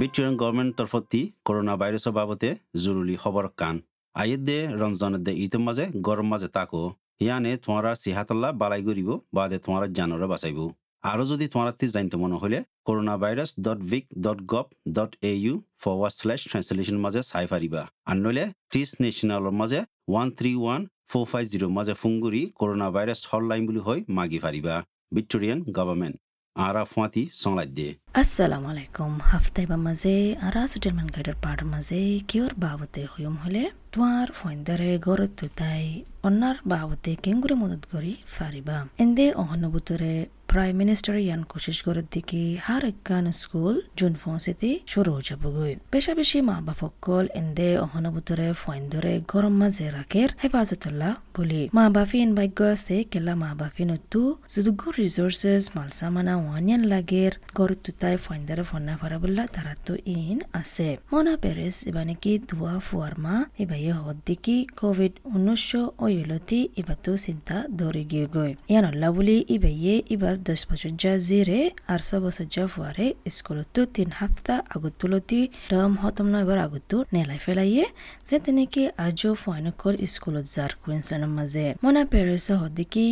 Victorian government তরফতি corona ভাইরাসৰ বাবদে জৰুৰী খবৰ কান আইত দে, ৰমজানত দে ইটোৰ মাজে গৰম মাজে তাকো ইয়ানে তোমাৰ চিহাতল্লা বালাই কৰিব বাদে তোমাৰ জানৰে বাচাইব। আৰু যদি তোমাৰ জানিতে মন হ'লে corona virus dot Vic dot gov dot A U forward slash translation মাঝে চাই পারিবা আর নইলে টিস নেশনালৰ মাঝে one three one four five zero' মাঝে ফুংগুৰি করোনা ভাইরাস হটলাইন বুলি হৈ মাগি পারিবা ভিক্টোরিয়ান গভর্নমেন্ট আরা ফুয়াতি সংলাই দিয়ে আসসালামু আলাইকুম। হাফতাইবা মাঝে আরা সেটেলমেন্ট গাইডের পাড় মাঝে কিয়র বাবতে হইম হলে? তোমার ফইন্দরে গরত তুতাই, অন্যার বাবতে কেঙ্গুরে মদত করি ফারিবা। এন্দে অহনুভূতরে প্রাইম মিনিস্টার ইয়ান কোশিশ করার দিকে হার একখান স্কুল জুন ফসিতে শুরু হয়ে যাবগৈ বেশা বেশি মা বাপকল এন্দে অহনুভূতরে ফইন্দরে গরম মাঝে রাখের হেফাজতুল্লাহ বলি। মা বাফিন ভাগ্য আছে, কেলা মা বাফিন তু যুদুগ্য রিসোর্সেস মালসামানা, ওয়ানিয়ান লাগের গরত তুতাই ফইন্দরে ফন্না ফারাবুল্লা তারা তো ইন আছে। মনা পেরেস ইবানিকি দুয়া ফুয়ারমা ইবাইয়ে হদ্দিকি কোভিড উনিশশো ওইলতি ইবাতো চিন্তা দৌড়ি গিয়ে গই। ইয়ানল্লা বুলি ইবাইয়ে ইবার দশ বছর যা জিরে, আর ছ বছর যা ফুয়ারে স্কুলতো তিন হাফতা আগতুলতি টার্ম হতম নয় এবার আগতো নেলাই ফেলাইয়ে, যে তেনেকে আজও ফুয়ানকল স্কুলত যার কুইন্সল্যান্ডের মাঝে? মনা পেরেস হদ্দিকি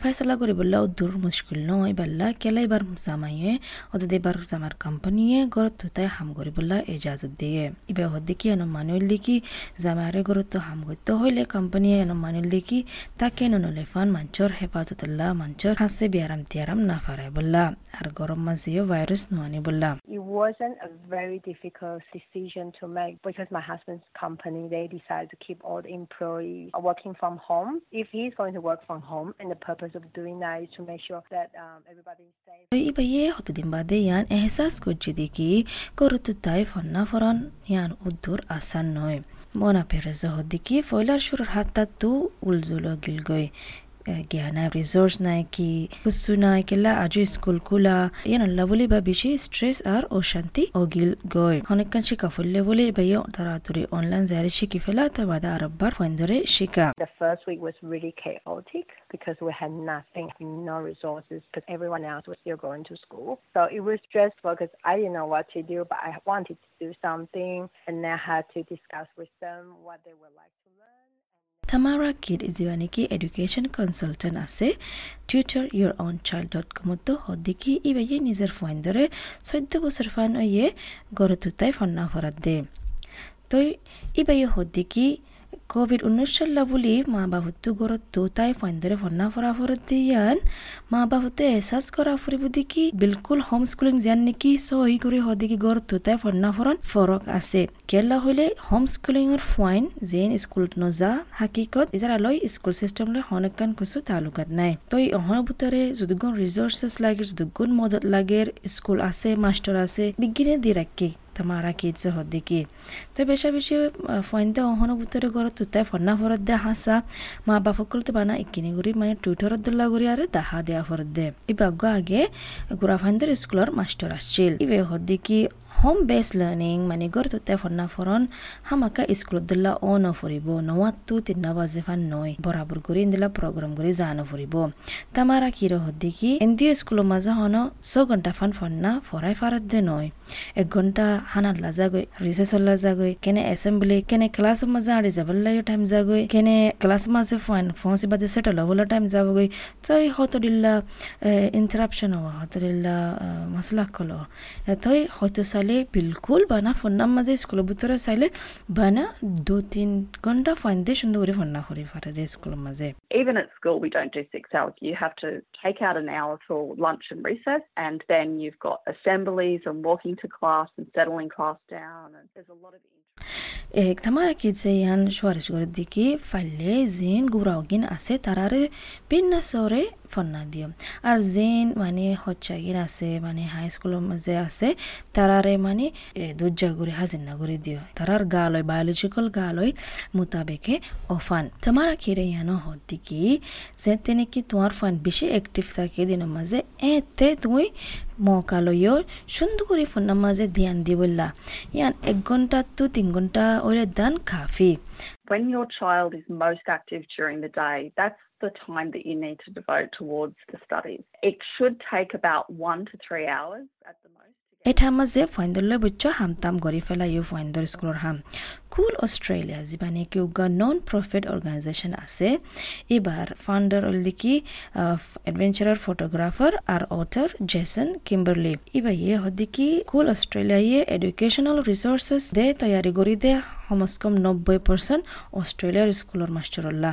ফেসলা করিবল্লা দূর মুশকিল নয়, বাল্লা কেলা এবার জামাইয়ে অতদে এবার জামার কোম্পানিয়ে গড় তুতাই হাম করিবল্লা এজাজত দিয়ে ইবে হদ্দিকি এন মানুষ লিখি জামারে গড়ত হাম করতে হইলে কোম্পানিয়ে এন মানুষ লিখি তাকে ননলে ফান মঞ্চর হেফাজতুল্লাহ মঞ্চর হাসে বিয়ারাম তিয়ারাম না ফারাই বললা আর গরম মাঝেও ভাইরাস নোয়ানি বললা It wasn't a very difficult decision to make because my husband's company they decided to keep all the employees working from home. If he's going to work from home, and the purpose of doing that is to make sure that um, everybody is safe. ইবাইয়ে হতদিন বাদে ইয়ান এহসাস করছে দেখি করতু তাই ফন্না ফরন ইয়ান উদ্দুর আসান নয় মনা Perez হদ্দিকি ফয়লার সুরের ज्ञान resource ನಾಯಕಿ ಹುಸ್ಸು ನಾಯಕೆಲ್ಲ Aju school ಕುಲ ಏನಲ್ಲ ಬುಲಿ ಬಬಿಶಿ ಸ್ಟ್ರೆಸ್ ಆರ್ ಓಶಾಂತಿ ಒಗಿಲ್ ಗೋಯ್ ಹೊನಕ್ಕನ್ ಶಿಕ ಫುಲ್ಲೆ ಬುಲಿ ಬಯ್ಯೋ ತರಾತುರಿ ಆನ್ಲೈನ್ ಜಾರಿ ಶಿಕಿ ಫೆಲ ತವಾದ ಅರಬ್ಬಾರ್ ಹೊಂದರೆ ಶಿಕ The first week was really chaotic because we had nothing, no resources because everyone else was still going to school. So it was stressful because I didn't know what to do, but I wanted to do something and I had to discuss with them what they would like to learn. Tamara Kid ইজিবানিকি education consultant আছে। Tutor your own child dot কমতো হদ্দিকি ইবাইয়ে নিজের phone ধরে চৈধ্য বছর fun ইয়ে গড়ে তুতাই ফন্না ফরাত দে। তই ইবাইয়ে হদ্দিকি ক'ভিড ঊনৈছ চল্লা বুলি মা বাবুটো ঘৰত দুটাই ফাইণ্ডেৰে ভৰ্ণা ফৰা ফুৰত দিয়ান মা বাবুটো এহচাছ কৰা ফুৰিব দেখি বিলকুল হোম স্কুলিং যেন নেকি চহী কৰি সদিকি ঘৰত দুটাই ভৰ্ণা ফৰণ ফৰক আছে কেলা হ'লে হোম স্কুলিঙৰ ফাইন যেন স্কুলত নোযা হাকিকত এতিয়া লৈ স্কুল ছিষ্টেমলৈ সনেকান কৈছো তালুকাত নাই তই অহনুভূতৰে যদুগুণ ৰিচোৰ্চেছ লাগে যদুগুণ মদত লাগে স্কুল আছে মাষ্টৰ আছে বিজ্ঞানে দি ৰাখে tamara kids hodiki তো বেশা বেশি ফইনতে অহন ভিতরে ঘর তুতাই ফন্না ফরত দে হাসা মা বাপ সকলতে বানা ইকিনি গুড়ি মানে টুইটারত দল্লা গুড়ি আরে দাহা দেয়া ফরত দে ইবাগ্য আগে গুড়া ফাইন্দের স্কুলের মাস্টার আসছিল ইবে হদ্দিকি হোম বেস লার্নিং মানে গড় তুতে ফন্না ফরন হামাকা স্কুলত দিলা অ নফরিব নওয়াত্তু তিন্না বাজে ফান নয় বরাবর করে ইন্দিলা প্রোগ্রাম করে জানো ফুরিব তামারা কির হদ্দিকি এন্দিও স্কুল মাঝে হন ছ ঘণ্টা ফান ফন্না ফরাই ফারাত দে নয় এক ঘণ্টা হানাত লাজাগৈ রিসেসর লাজাগৈ কেনে এসেম্বলি কেনে ক্লাস মাঝে আড়ি যাবল্লাইও টাইম যাগৈ কেনে ক্লাস মাঝে ফান ফসি বাদে সেটেল হবলা টাইম যাবগৈ তই হতদিল্লা ইন্টারাপশন হওয়া হতদিল্লা মশলা কল তই হয়তো চাইলে বিলকুল বানা ফোনার মাঝে স্কুলের ভিতরে চাইলে বানা দু তিন ঘণ্টা ফাইন দিয়ে সুন্দর করে ফোনা করে পারে দে স্কুলের মাঝে Even at school, we don't do six hours. You have to take out an hour for lunch and recess, and then you've got assemblies and walking to class and settling class down. And there's a lot of এক তামারা কিডসে ইয়ান সোয়ারেশ করে দিকে ফাইলে জিন গুড়াওগিন আছে তারারে বিন্না সরে ফন্না দিও আর জেন মানে হচ্ছাগিন আছে মানে হাই স্কুলের মাঝে আছে তারারে মানে দুর্জা করে হাজির না করে দিও তারার গালয় বায়োলজিক্যাল গালয় মোতাবেকে অফান তোমারা খিরে ইয়ানো হদ্দিকি যে তেনে কি তোমার ফান বেশি অ্যাক্টিভ থাকে দিনের মাঝে এতে তুমি মকালয়ও সুন্দর করে ফোনের মাঝে ধ্যান দিবল্লা ইয়ান এক ঘণ্টা তো তিন ঘণ্টা ওরে দান কাফি when your child is most active during the day, that's the time that you need to devote towards the studies. It should take about one to three hours at the most. এটা আমাৰ যে ফাইণ্ডলৈ বুজ হাম তাম পেলাই you ফাইণ্ডৰ স্কুলৰ হাম। কুল অষ্ট্ৰেলিয়া যি মানে কি নন প্ৰফিট অৰ্গেনাইজেশ্যন আছে এইবাৰ ফাউণ্ডাৰ হ'ল কি এডভেঞ্চাৰৰ ফটোগ্ৰাফাৰ আৰু অথাৰ জেচন কিম্বাৰলি এইবাৰ ইয়ে হ'ল কি কুল অষ্ট্ৰেলিয়াই এডুকেশ্যনেল ৰিচৰ্চেছ দে তৈয়াৰী কৰি দে সমস্কম নব্বই পার্সেন্ট অস্ট্রেলিয়ার স্কুলের মাস্টারল্লা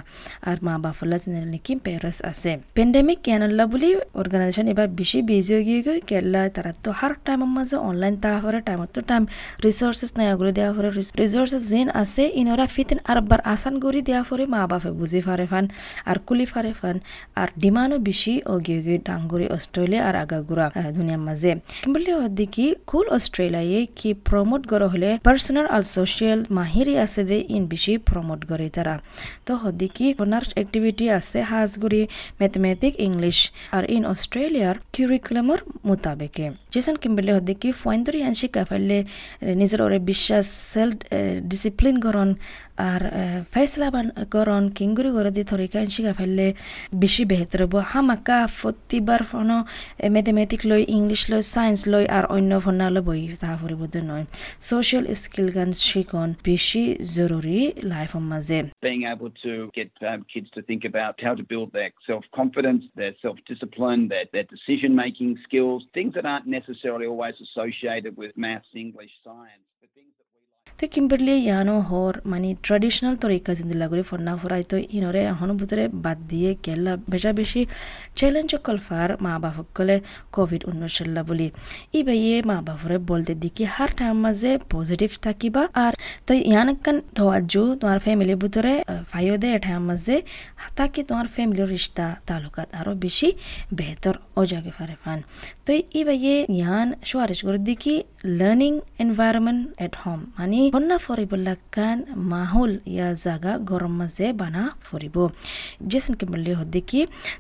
আর মা বাফল্লা জেনারেল নাকি প্যারাস আছে। পেন্ডেমিক কেনাল্লা বুলি অর্গানাইজেশন এবার বেশি বিজি গিয়ে কেলা তারা তো হার টাইমের মাঝে অনলাইন তা হরে টাইমত তো টাইম রিসোর্সেস নাই আগুলো দেওয়া হরে রিসোর্সেস যেন আছে, ইনরা ফিতিন আরবার আসান করি দেওয়া হরে, মা বাপে বুঝি ফারে ফান, আর কুলি ফারে ফান। আর ডিমান্ডও বেশি অগিয়ে গিয়ে ডাঙ্গুরি অস্ট্রেলিয়া আর আগাগুড়া দুনিয়ার মাঝে। বললে দিকে কুল অস্ট্রেলিয়ায় কি প্রমোট করা হলে পার্সোনাল আর সোশিয়াল মাহিরি আছে দে ইন বেশি প্রমোট করে তারা। তো হদিকি ওনার অ্যাক্টিভিটি আছে হাজগুড়ি ম্যাথমেটিক ইংলিশ আর ইন অস্ট্রেলিয়ার কিউরিকুলামর মোতাবেকে। জেসন কিম্বলে হদিকি ফয়েন্দরি আনসি কাফাইলে নিজের ওরে বিশ্বাস সেলফ ডিসিপ্লিন করন আর ফেসলা গরন কিঙ্গুরি করে দি থরিকা শিখা ফেললে বেশি বেহতর হব। হামাকা প্রতিবার ফোন ম্যাথমেটিক লই ইংলিশ লই সায়েন্স লই আর অন্য ফোনা লই বই তাহা ফুরিব নয়। সোশ্যাল স্কিল গান শিকন বেশি জরুরি লাইফের মাঝে being able to get um, kids to think about how to build their self-confidence, their self-discipline, their, their decision-making skills, things that aren't necessarily always associated with maths, English, science, তো Kimberley ইয়ানো হর মানে traditional তরিকা জিন্দিলা করে ফন্না ফরাই তো ইনরে এখনও ভিতরে বাদ দিয়ে গেলা বেশা বেশি চ্যালেঞ্জ কলফার মা বাপকলে কোভিড উনিশল্লা বলি ই বাইয়ে মা বাপরে বলতে দিকি হার টাইম মাঝে পজিটিভ থাকিবা আর তো ইয়ান ইয়ানকান তোয়াজু তোমার ফ্যামিলির ভিতরে ফাইও দে টাইম মাঝে তাকি তোমার ফ্যামিলির রিস্তা তালুকাত আরও বেশি বেহতর ও জাগে ফারে ফান তো ই বাইয়ে ইয়ান সুয়ারিশ করে দিকি লার্নিং এনভায়রনমেন্ট এট হোম মানে বন্যা ফরিবুল্লাহ কান মাহল ইয়া জাগা গরম মাঝে বানা ফরিব জেসন কে বললি হদ্দে কি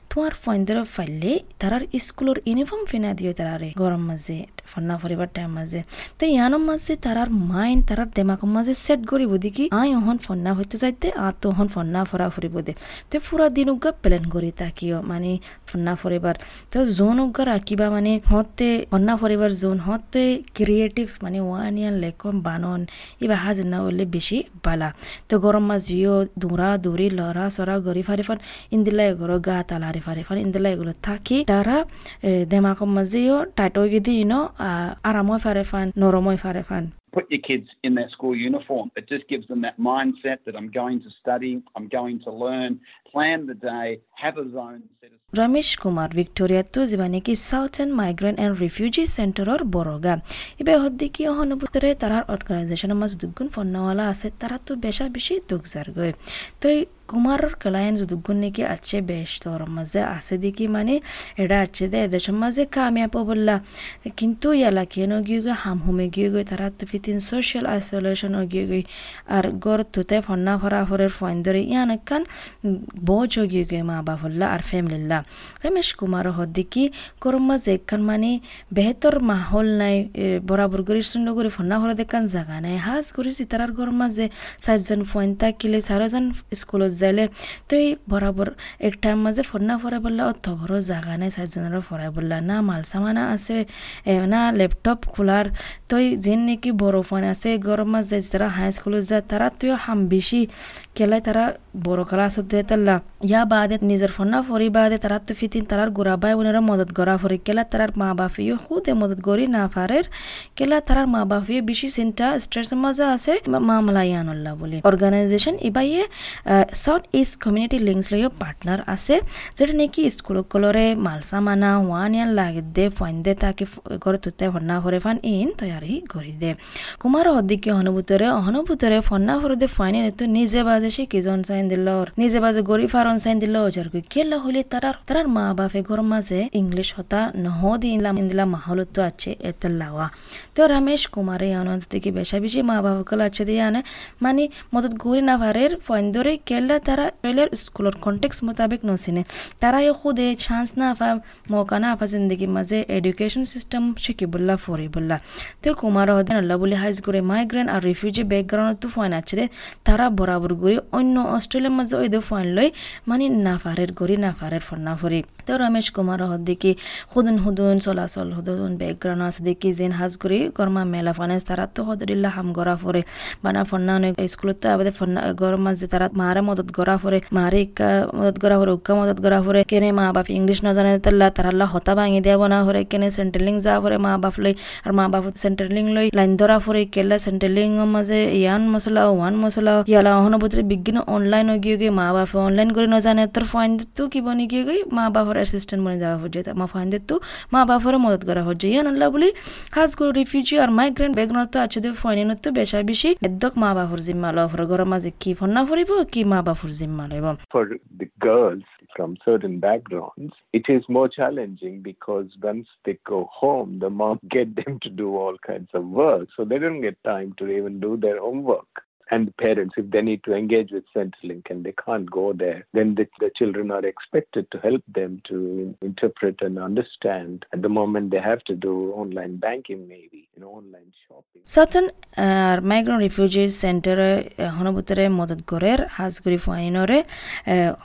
তোমার ফয়েন্দর ফাইলে তারার স্কুলের ইউনিফর্ম ফিনা দিয়ে তারারে গরম মাঝে ফন্না ফরিবার টাইম মাঝে। তো ইয়ানোর মাঝে তারার মাইন্ড তারার দেমাকৰ মাঝে সেট করিব দেখি আই অহন ফন্না হইতে যাইতে আ তো অহন ফন্না ফরা ফুরিব দে তো পুরা দিন উগা প্ল্যান করি তাকিও মানে ফন্না ফরিবার তো জোন উগা রাখিবা মানে হতে, ফন্না ফরিবার জোন হতে ক্রিয়েটিভ মানে ওয়ান ইয়ান লেকম বানন ইবা হাজির না হলে বেশি বালা। তো গরম মাছ জিও দৌড়া দৌড়ি লড়া সরা গরি ফারি ফান ইন্দিলা এগুলো গা তালারি ফারি ফান ইন্দিলা এগুলো থাকি তারা দেমাকৰ মাঝেও টাইট হয়ে গিয়ে ইনো ফান নরময় ফারে fun Put your kids in that school uniform. It just gives them that mindset that I'm going to study, I'm going to learn, plan the day, have a zone set aside. Ramesh Kumar ভিক্টৰিয়াতো যিবা নেকি southern migrant and refugee চেণ্টাৰৰ বৰগা ইবে হদ্দিকি অহনুভূতৰে তাৰাৰ অৰ্গানাইজেশ্যনৰ মাজত দুগুণ ফন্নাৱালা আছে তাৰাতো বেচা বেছি দুখ যাৰগৈ তই কুমাৰৰ ক্লায়েন্ট দুগুণ নেকি আছে বেশ তোর মাঝে আছে দেখি মানে এটা আছে দে এদের মাঝে কামিয়াব বললা কিন্তু ইয়ালা কেন গিয়ে গিয়ে হাম হুমে গিয়ে গিয়ে তারা তো ফিতিন সোশ্যাল আইসোলেশন গিয়ে গিয়ে আর গর তুতে ফন্না ফরা ফরের ফয়েন ধরে ইয়ান কান বোঝ গিয়ে গিয়ে মা বাবুল্লা আর ফ্যামিলিল্লা রমেশ কুমার হদ্দিকি করম মাঝে একখান মানে বেহতর মাহল নাই বরাবর করে শূন্য করে ফন্না ফরা দেখান জাগা নাই হাজ করেছি তারার গরম মাঝে চারজন ফয়েন তাকিলে চারজন স্কুলত যাইলে তো এই বরাবর একটার মাঝে ফন্না ফরাই বললা অত বড় জাগা নাই চারজনের ফরাই বললা না মাল সামানা আছে না ল্যাপটপ খোলার তই যেন নাকি বড় ফোন আছে গরম মাঝে যারা হাই স্কুলত যায় তারা তুই হাম বেশি কেলাই তারা বড় ক্লাসত দে তাল্লা। ইয়া বাদে নিজের ফন্না ফরি বাদে তারা তো ফিতিন তারার গোড়া বাই বোনেরা মদত গড়া ফরি কেলা তারার মা বাপিও খুদে মদত গড়ি না কেলা তারার মা বাপিও বেশি চিন্তা স্ট্রেস মজা আছে মামলা ইয়ানুল্লাহ বলে। অর্গানাইজেশন ইবাইয়ে সাউথ ইস্ট কমিউনিটি লিঙ্কস লইও পার্টনার আছে। যেটা নাকি স্কুল কলরে মালসা মানা ওয়ান ইয়ান লাগে দে, ফাইন দে, তাকে করে তুতে ফন্না ফরে ফান ইন তৈয়ারি করি দে। কুমার অদিকে অনুভূতরে অনুভূতরে ফন্না ফরে দে ফাইন তো নিজে বাজে সে কিজন সাইন দিল নিজে বাজে গরি ফারন সাইন দিল যার কই কেলা হইলে তারার তারার মা বাপে ঘর মাঝে ইংলিশ হতা নহ দিলাম ইন্দিলা মাহলত আছে এতে লাওয়া তো রমেশ কুমারে আনন্দ থেকে বেশা বেশি মা বাপকল আছে দিয়ে আনে। মানে মদত গরি না ফাইন ধরে পড়লে তারা চলের স্কুলের কন্টেক্স মোতাবেক নসিনে তারা খুদে চান্স না আফা মৌকা না আফা জিন্দগি মাঝে এডুকেশন সিস্টেম শিখি বললা ফরি বললা তো কুমার হদিন আল্লাহ বলে হাইজ করে মাইগ্রেন আর রিফিউজি ব্যাকগ্রাউন্ড তো ফাইন আছে রে তারা বরাবর করে অন্য অস্ট্রেলিয়ার মাঝে ওই দে ফাইন লই মানে নাফারের গড়ি নাফারের না ফরি তো রমেশ কুমার হদ্দিকি হুদুন হুদুন চলাচল হুদুন ব্যাকগ্রাউন্ড আছে। দেখি যেন হাজ করি গরমা মেলা ফানে তারা তো হদরিল্লা হাম গড়া ফরে। বানা ফন্না স্কুলত তো আবাদে ফন্না গরম মাঝে তারা মারে মদত গড়া ফরে। মারে ইকা মদত গড়া ফরে, উক্কা মদত গড়া ফরে। কেনে মা বাপ ইংলিশ না জানে তাল্লা তারাল্লা হতা ভাঙি দেয়া বনা ফরে। কেনে সেন্ট্রেলিং যা ফরে মা বাপ লই। আর মা বাপ সেন্ট্রেলিং লই লাইন ধরা ফরে। কেলা সেন্ট্রেলিং মাঝে ইয়ান মশলা, ওয়ান মশলা। ইয়ালা অহনবুত্রে বিজ্ঞান অনলাইন গিয়ে গিয়ে মা বাপ অনলাইন করে ন জানে। তোর ফাইন তো কি বনি গিয়ে গই মা বাপর অ্যাসিস্ট্যান্ট বনে যাওয়া হচ্ছে মা ফাইন তো মা বাপর মদত করা হচ্ছে ইয়ান আল্লাহ বলি খাস করে রিফিউজি আর মাইগ্রেন্ট ব্যাকগ্রাউন্ড তো আছে ফাইন তো বেশা বেশি এদ্দক মা বাপর জিম্মা লওয়া ফরে ঘরের মাঝে কি ফন্না ফুরিব কি মা বাপর জিম্মা লইব For the girls from certain backgrounds, it is more challenging because once they go home, the mom get them to do all kinds of work, so they don't get time to even do their homework. And the parents, if they need to engage with Centrelink and they can't go there, then the, the children are expected to help them to interpret and understand. At the moment, they have to do online banking, maybe, you know, online shopping. সাতন আর migrant refugee সেন্টারে হনবুতরে মদত গরের হাজগুড়ি ফাইনরে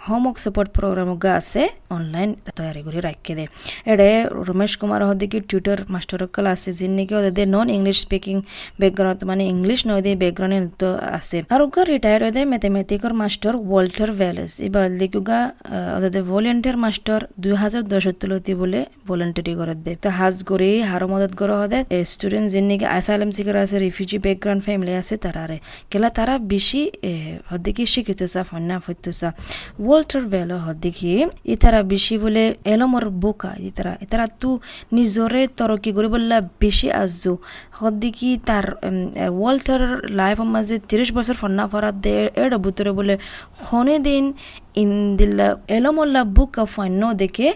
homework support program গা আছে অনলাইন তৈরি করে রাখকে দে এডে রমেশ কুমার হদিকে টিউটর মাস্টার কল আছে যিনি নাকি ওদের নন ইংলিশ স্পিকিং ব্যাকগ্রাউন্ড মানে ইংলিশ নয় দিয়ে ব্যাকগ্রাউন্ড আছে। আর উগা রিটায়ার হয়ে ম্যাথমেটিকর মাস্টার ওয়াল্টার ভ্যালেস। এবার দিকুগা ওদের ভলেন্টিয়ার মাস্টার দুই হাজার দশ তুলতি বলে ভলেন্টারি করে দে। তো হাজ করে হারো মদত করে হদে স্টুডেন্ট যিনি নাকি আসাইলাম সিকার আছে রিফিউজি ব্যাকগ্রাউন্ড ফ্যামিলি আছে তারারে কেলা তারা বেশি হদ্দিকি শিক্ষিত সা, ফন্না ফত্য সা। ওয়াল্টার ভ্যালো হদ্দিকি, ই তারা বেশি বলে এলমর বোকা। ই তারা তারা তু নিজরে তরকি করে বললা বেশি আজু হদ্দিকি তার ওয়াল্টার লাইফ মাঝে তিরিশ বছর ফন্না ফরাত দে এড বুতরে বলে হনে দিন ইন্দিল্লা এলমল্লা বুক ফান্য দেখে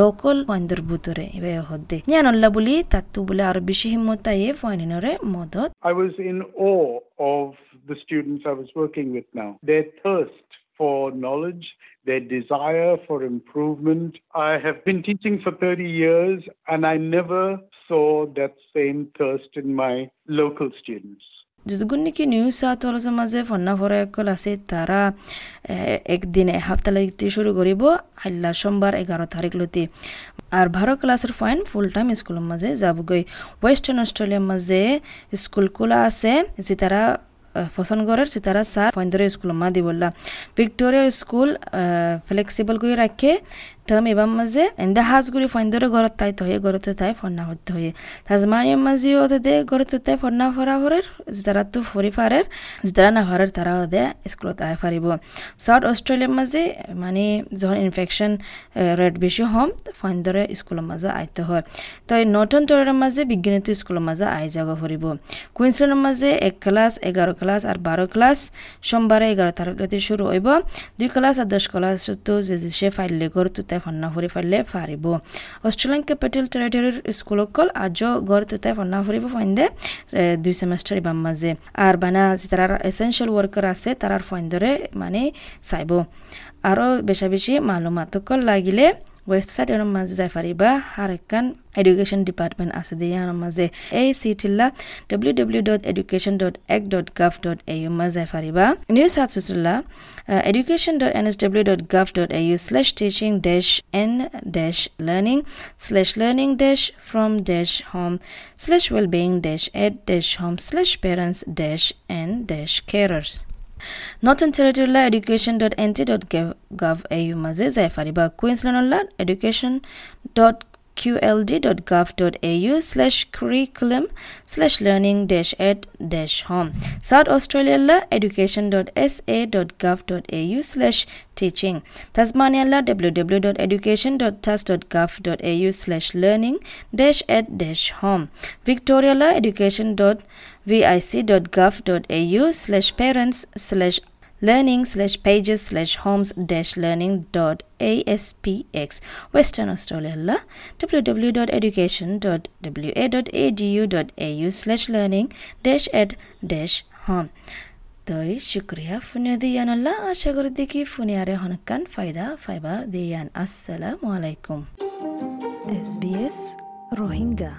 লোকাল ফাইন্দর বুতরে এবে হদ্দে জ্ঞানল্লা বলি তাত্তু বলে আর বেশি হিম্মত আইয়ে ফাইনিনরে মদত I was in awe of the students I was working with now. Their thirst for knowledge, their desire for improvement. I have been teaching for 30 years and I never saw that same thirst in my local students. যতগুণিকি new south ওয়েলসের মাঝে ফন্না ফরাকল আছে তারা একদিনে লাগতে শুরু করিব আল্লাহ সোমবার এগারো তারিখ লতি আর বারো ক্লাসের ফাইন ফুল টাইম স্কুলের মাঝে যাবগৈ ওয়েস্টার্ন অস্ট্রেলিয়ার মাঝে স্কুল খোলা আছে যে তারা পছন্দ করার সে তারা স্যার ফাইন স্কুল মা দি বললা ভিক্টোরিয়ার স্কুল ফ্লেক্সিবল করে রাখে এবার মাঝে এন্দা হাজ গুড়ি ফাইন ধরে ঘরত তাই তো হয়ে ঘরত তাই ফন্না হতে হয়ে তাজমানিয়ার মাঝে ওদের দে ঘরত তাই ফন্না ফরা ফরের যারা তো ফরি ফারের যারা না ফারের তারা ওদে স্কুলত আয় ফারিব সাউথ অস্ট্রেলিয়ার মাঝে মানে যখন ইনফেকশন রেট বেশি হম ফাইন ধরে স্কুলের মাঝে আইতে হয় তো এই নর্টন টোরের মাঝে বিজ্ঞানিত স্কুলের মাঝে আই যাগা ফুরিব কুইন্সল্যান্ডের মাঝে এক ক্লাস এগারো ক্লাস আর বারো ক্লাস সোমবারে এগারো তারিখ শুরু হইব দুই ক্লাস আর দশ ক্লাস তো যে সে ফাইলে ঘর ফুরি ফাইলে ফারিব অস্ট্রেলিয়ান ক্যাপিটাল টেরিটরির স্কুলকল আজও ঘর তুতাই ফন্না ফুরিব ফাইন্দে দুই সেমেস্টার ইবাম মাঝে আর বানা যে তারা এসেনশিয়াল ওয়ার্কার আছে তারার ফাইন্দরে মানে চাইব। আরও বেশা বেশি মালুমাতকল লাগিলে ওয়েবসাইট এর মাঝে যাই পারিবা আর একখান এডুকেশন ডিপার্টমেন্ট আছে দিয়ে ইয়ার মাঝে এই সিটিল্লা W W dot education dot এক dot gov dot A U মাঝে যাই পারিবা new south ওয়েস্টলা education dot N S W dot gov dot A U slash teaching dash N dash learning slash learning dash from dash home slash wellbeing dash add dash home slash parents dash N dash carers Northern Territory education.nt.gov.au মাঝে যাই পারিবা Queensland education.qld.gov.au slash curriculum slash learning dash ed dash home. South Australia education.sa.gov.au slash teaching. Tasmania www.education.tas.gov.au slash learning dash ed dash home. Victoria education.vic.gov.au slash parents slash learning slash pages slash homes dash learning dot aspx western australia la www.education.wa.edu.au slash learning dash ed dash home তই শুক্রিয়া ফুনিয়া দিয়ান আল্লাহ আশা করি দেখি ফুনিয়ারে হনকান ফায়দা ফাইবা দিয়ান আসসালামু আলাইকুম S B S Rohingya